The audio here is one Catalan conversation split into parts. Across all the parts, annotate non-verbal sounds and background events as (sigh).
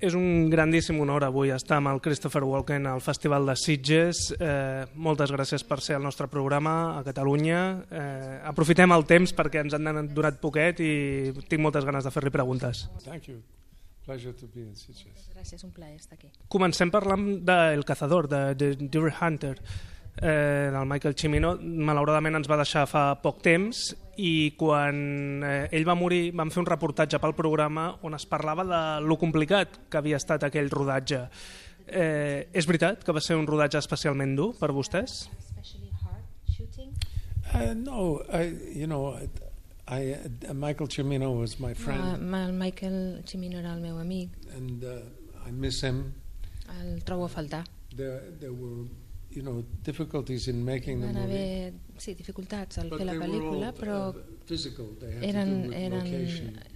És un grandíssim honor avui estar amb el Christopher Walken al Festival de Sitges. Eh, moltes gràcies per ser al nostre programa a Catalunya. Eh, aprofitem el temps perquè ens han donat poquet i tinc moltes ganes de fer-li preguntes. Thank you. Pleasure to be in Sitges. Gràcies, un plaer estar aquí. Comencem parlant de El Cazador, de, de Deer Hunter eh, del Michael Cimino, malauradament ens va deixar fa poc temps i quan eh, ell va morir vam fer un reportatge pel programa on es parlava de lo complicat que havia estat aquell rodatge. Eh, és veritat que va ser un rodatge especialment dur per vostès? Uh, no, I, you know, I, uh, Michael Cimino was my friend. Uh, el Michael Cimino era el meu amic. And uh, I miss him. El trobo a faltar. There, there were you know, difficulties in making the Van movie. haver sí, dificultats al fer la pel·lícula, all, però uh, eren, eren,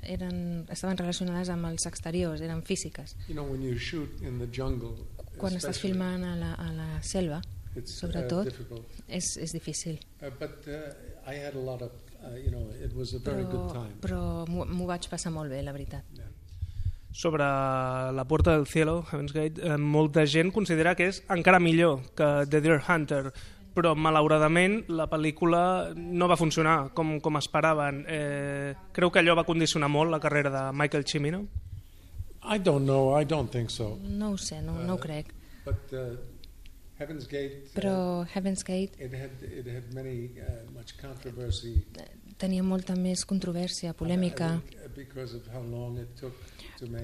eren, estaven relacionades amb els exteriors, eren físiques. You know, when you shoot in the jungle, Quan estàs filmant a la, a la selva, it's sobretot, uh, difficult. és, és difícil. Uh, but uh, I had a lot of, uh, you know, it was a very good Però, time. però m'ho m'ho vaig passar molt bé, la veritat. Yeah. Sobre La Puerta del Cielo, Heaven's Gate, eh, molta gent considera que és encara millor que The Deer Hunter, però malauradament la pel·lícula no va funcionar com, com esperaven. Eh, creu que allò va condicionar molt la carrera de Michael Cimino? I don't know. I don't think so. No ho sé, no, no ho crec. But uh, Heaven's Gate, uh, Però Heaven's Gate it had it had many uh, much controversy tenia molta més controvèrsia, polèmica,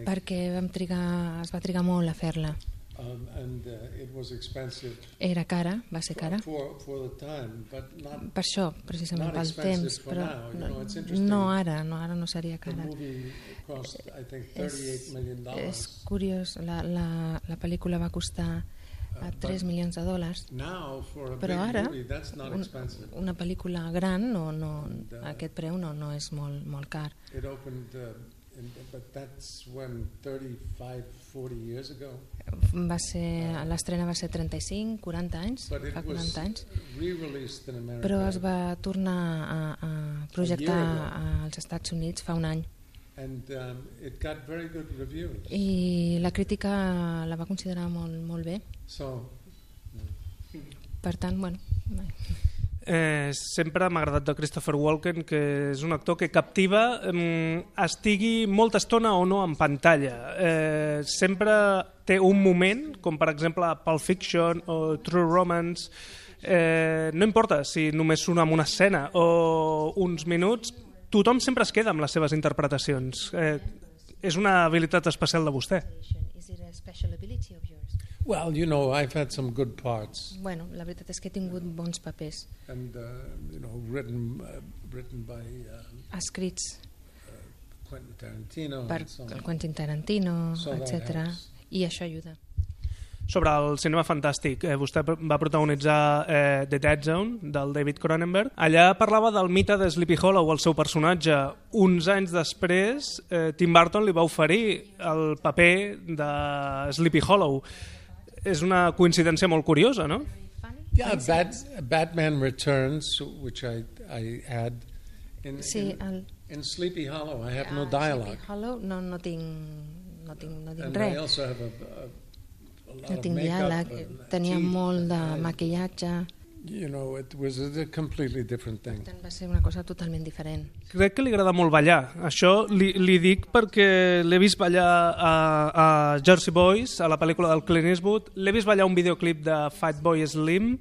perquè vam trigar, es va trigar molt a fer-la. um, and uh, it was expensive Era cara, va ser cara. for for the time, but not. Per això, precisament pel temps, però now, you no, know, no ara, no, ara no seria cara. cost, think, És, million és curiós, la, la, la pel·lícula va costar a but 3 milions de dòlars, a però ara un, una pel·lícula gran, no, no, And, uh, aquest preu no, no és molt, molt car. Uh, in, but that's when 35, 40 years ago. Va ser, L'estrena va ser 35, 40 anys, fa was 40 anys, però es va tornar a, a projectar als Estats Units fa un any. And um, it got very good reviews. I la crítica la va considerar molt, molt bé. So, Per tant, bueno, Eh, sempre m'ha agradat de Christopher Walken que és un actor que captiva eh, estigui molta estona o no en pantalla eh, sempre té un moment com per exemple Pulp Fiction o True Romance eh, no importa si només surt en una escena o uns minuts tothom sempre es queda amb les seves interpretacions eh, és una habilitat especial de vostè well, you know, I've had some good parts, Bueno, la veritat és que he tingut bons papers and uh, you know, written uh, written by uh, escrits Quentin Tarantino. per so Quentin Tarantino, So etc. I això ajuda. Sobre el cinema fantàstic, eh, vostè va protagonitzar eh, The Dead Zone, del David Cronenberg. Allà parlava del mite de Sleepy Hollow, el seu personatge. Uns anys després, eh, Tim Burton li va oferir el paper de Sleepy Hollow. És una coincidència molt curiosa, no? Yeah, Bat, Batman Returns, which I I had in, Sí, in, el, in Sleepy Hollow. I have no dialogue, Sleepy Hollow no, no tinc, no tinc, no tinc and I res. also have a, a, No tinc diàleg, and tenia teeth molt de eyes. maquillatge, You know, it was a completely different thing. tant va ser una cosa totalment diferent. Crec que li agrada molt ballar. Això li, li dic perquè l'he vist ballar a, a Jersey Boys, a la pel·lícula del Clint Eastwood, l'he vist ballar un videoclip de Fatboy Slim,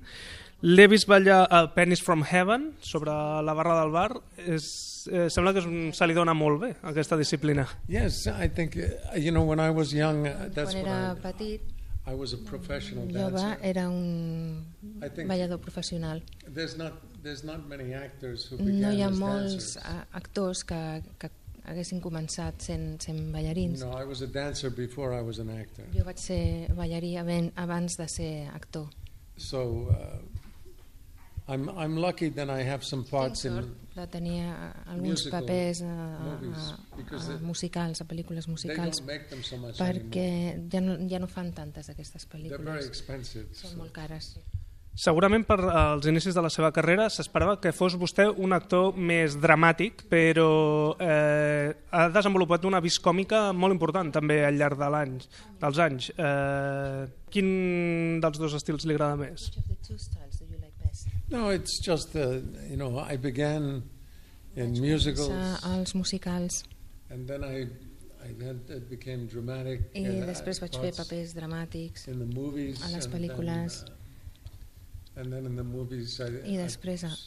l'he vist ballar a Pennies from Heaven, sobre la barra del bar. És, eh, sembla que és un, se li dona molt bé, aquesta disciplina. Yes, I think, you know, when I was young, uh, that's Quan what era I, petit, I was a professional jove, dancer. era un I think ballador professional. there's not there's not many actors who began No hi ha molts actors que, que haguessin començat sent, sent ballarins. No, I was a dancer before I was an actor. Jo vaig ser ballarí abans de ser actor. So uh, I'm I'm lucky that I have some Tinc parts sort in. de tenir eh, alguns musical papers a, a, movies, a, musicals, a pel·lícules musicals, so much anymore. perquè ja no, ja no fan tantes d'aquestes They're very pel·lícules. expensive. Són so- molt cares. Segurament per als inicis de la seva carrera s'esperava que fos vostè un actor més dramàtic, però eh, ha desenvolupat una vis còmica molt important també al llarg de l'anys, dels anys. Eh, quin dels dos estils li agrada més? No, it's just uh, you know I began in musicals, Començar als musicals and then I I then it became dramatic. i uh, després vaig fer papers dramàtics in the movies. a les and pel·lícules. Then, uh, and then in the movies, I, i després a-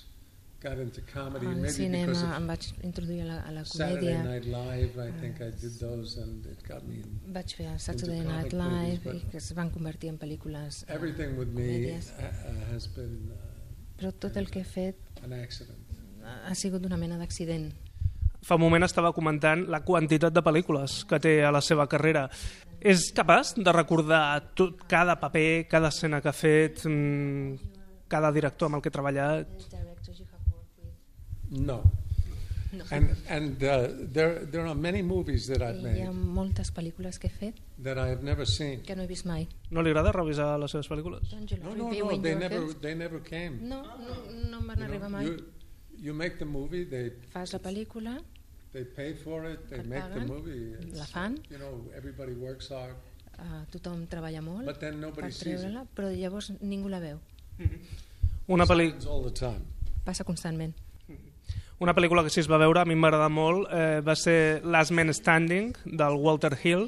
got into comedy. al maybe cinema because em vaig introduir a la, a la Saturday comèdia Night Live, I think I did those, and it got me. Vaig fer el Saturday Night comic movies, Live i que es van convertir en pel·lícules eh, everything with me uh, uh, has been però tot el que he fet ha sigut una mena d'accident Fa un moment estava comentant la quantitat de pel·lícules que té a la seva carrera. És capaç de recordar tot, cada paper, cada escena que ha fet, mm, cada director amb el que ha treballat? No. No. And and uh, there there are many movies that I've I hi ha made moltes pel·lícules que he fet that I have never seen. que no he vist mai. No li agrada revisar les seves pel·lícules? You No, no, no. reviewing They never they never came. No, no, no em van You know, arribar mai. you, you make the movie, they Fas la pel·lícula, they pay for it, they make the paguen, movie. It's, la fan. You know, everybody works hard, uh, tothom treballa molt but then per nobody sees it. treure-la, però llavors ningú la veu. Una, Happens all the time. Passa constantment. Una pel·lícula que sí es va veure, a mi m'agrada molt, eh, va ser Last Man Standing, del Walter Hill.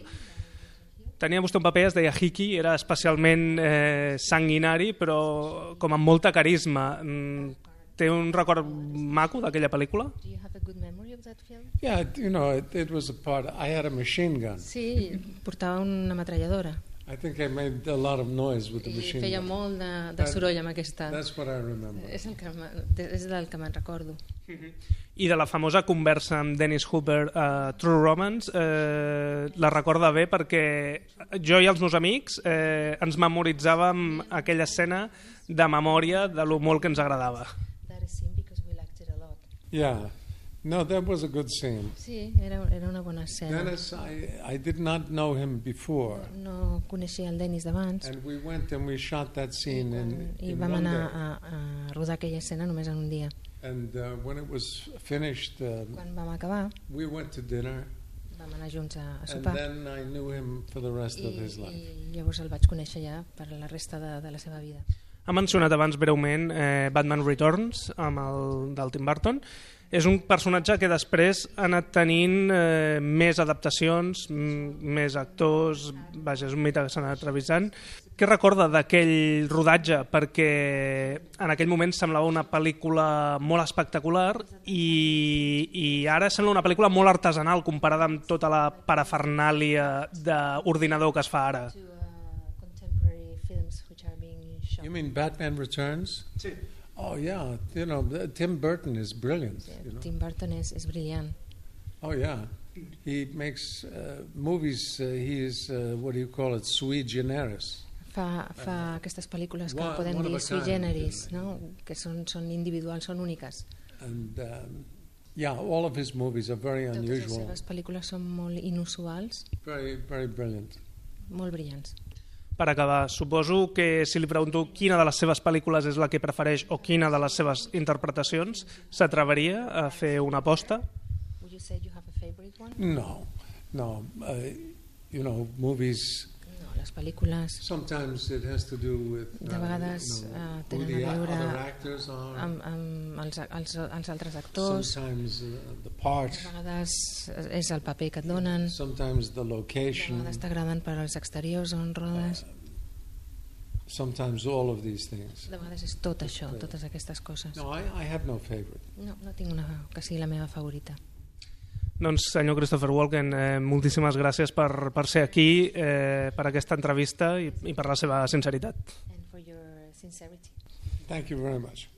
Tenia vostè un paper, es deia Hickey, era especialment eh, sanguinari, però com amb molta carisma. Mm, té un record maco d'aquella pel·lícula? Do you have a good memory of that film? Yeah, you know, it, it was a part. I had a machine gun. Sí, portava una metralladora I think I made a lot of noise with the i machine feia gun. molt de, de soroll amb aquesta. That's what I remember. És, el que, és del que me'n recordo. (laughs) I de la famosa conversa amb Dennis Hooper a True Romance eh, la recorda bé perquè jo i els meus amics eh, ens memoritzàvem aquella escena de memòria de lo molt que ens agradava. That is because we liked it a lot. Yeah. No, that was a good scene. Sí, era, era una bona escena. Dennis, I, I did not know him before. No coneixia el Denis d'abans And we went and we shot that i, scene in, i in vam anar a, a rodar aquella escena només en un dia. And uh, when it was finished, uh, Quan vam acabar, we went to dinner, vam anar junts a, a and sopar then I knew him for the rest i, of his life. i llavors el vaig conèixer ja per la resta de, de la seva vida. Ha mencionat abans breument eh, Batman Returns amb el del Tim Burton. És un personatge que després ha anat tenint eh, més adaptacions, m- més actors, vaja, és un mite que s'ha anat revisant. Què recorda d'aquell rodatge? Perquè en aquell moment semblava una pel·lícula molt espectacular i, i ara sembla una pel·lícula molt artesanal comparada amb tota la parafernàlia d'ordinador que es fa ara. Uh. You mean Batman Returns? Sí. Oh yeah, you know Tim Burton is brilliant. You know? Tim Burton és, és brillant. Oh yeah, he makes uh, movies. Uh, he is uh, what do you call it? Sui generis. Fa, fa aquestes pel·lícules que One- podem one dir sui generis, no? que són, són individuals, són úniques. And um, yeah, all of his movies are very Totes les unusual, seves pel·lícules són molt inusuals, very very brilliant. molt brillants. Per acabar, suposo que si li pregunto quina de les seves pel·lícules és la que prefereix o quina de les seves interpretacions, s'atreveria a fer una aposta? No, no. Uh, you know, movies. Les pel·lícules with uh, De vegades, uh, who tenen a veure amb, amb els, els, els altres actors, uh, de vegades és el paper que et donen, de vegades t'agraden per als exteriors on rodes, Sometimes all of these things. de vegades és tot això, totes aquestes coses. No, I, I have no favorite. No, no tinc una que sigui la meva favorita. Doncs, senyor Christopher Walken, eh, moltíssimes gràcies per, per ser aquí, eh, per aquesta entrevista i, i per la seva sinceritat. And for your sincerity. Thank you very much.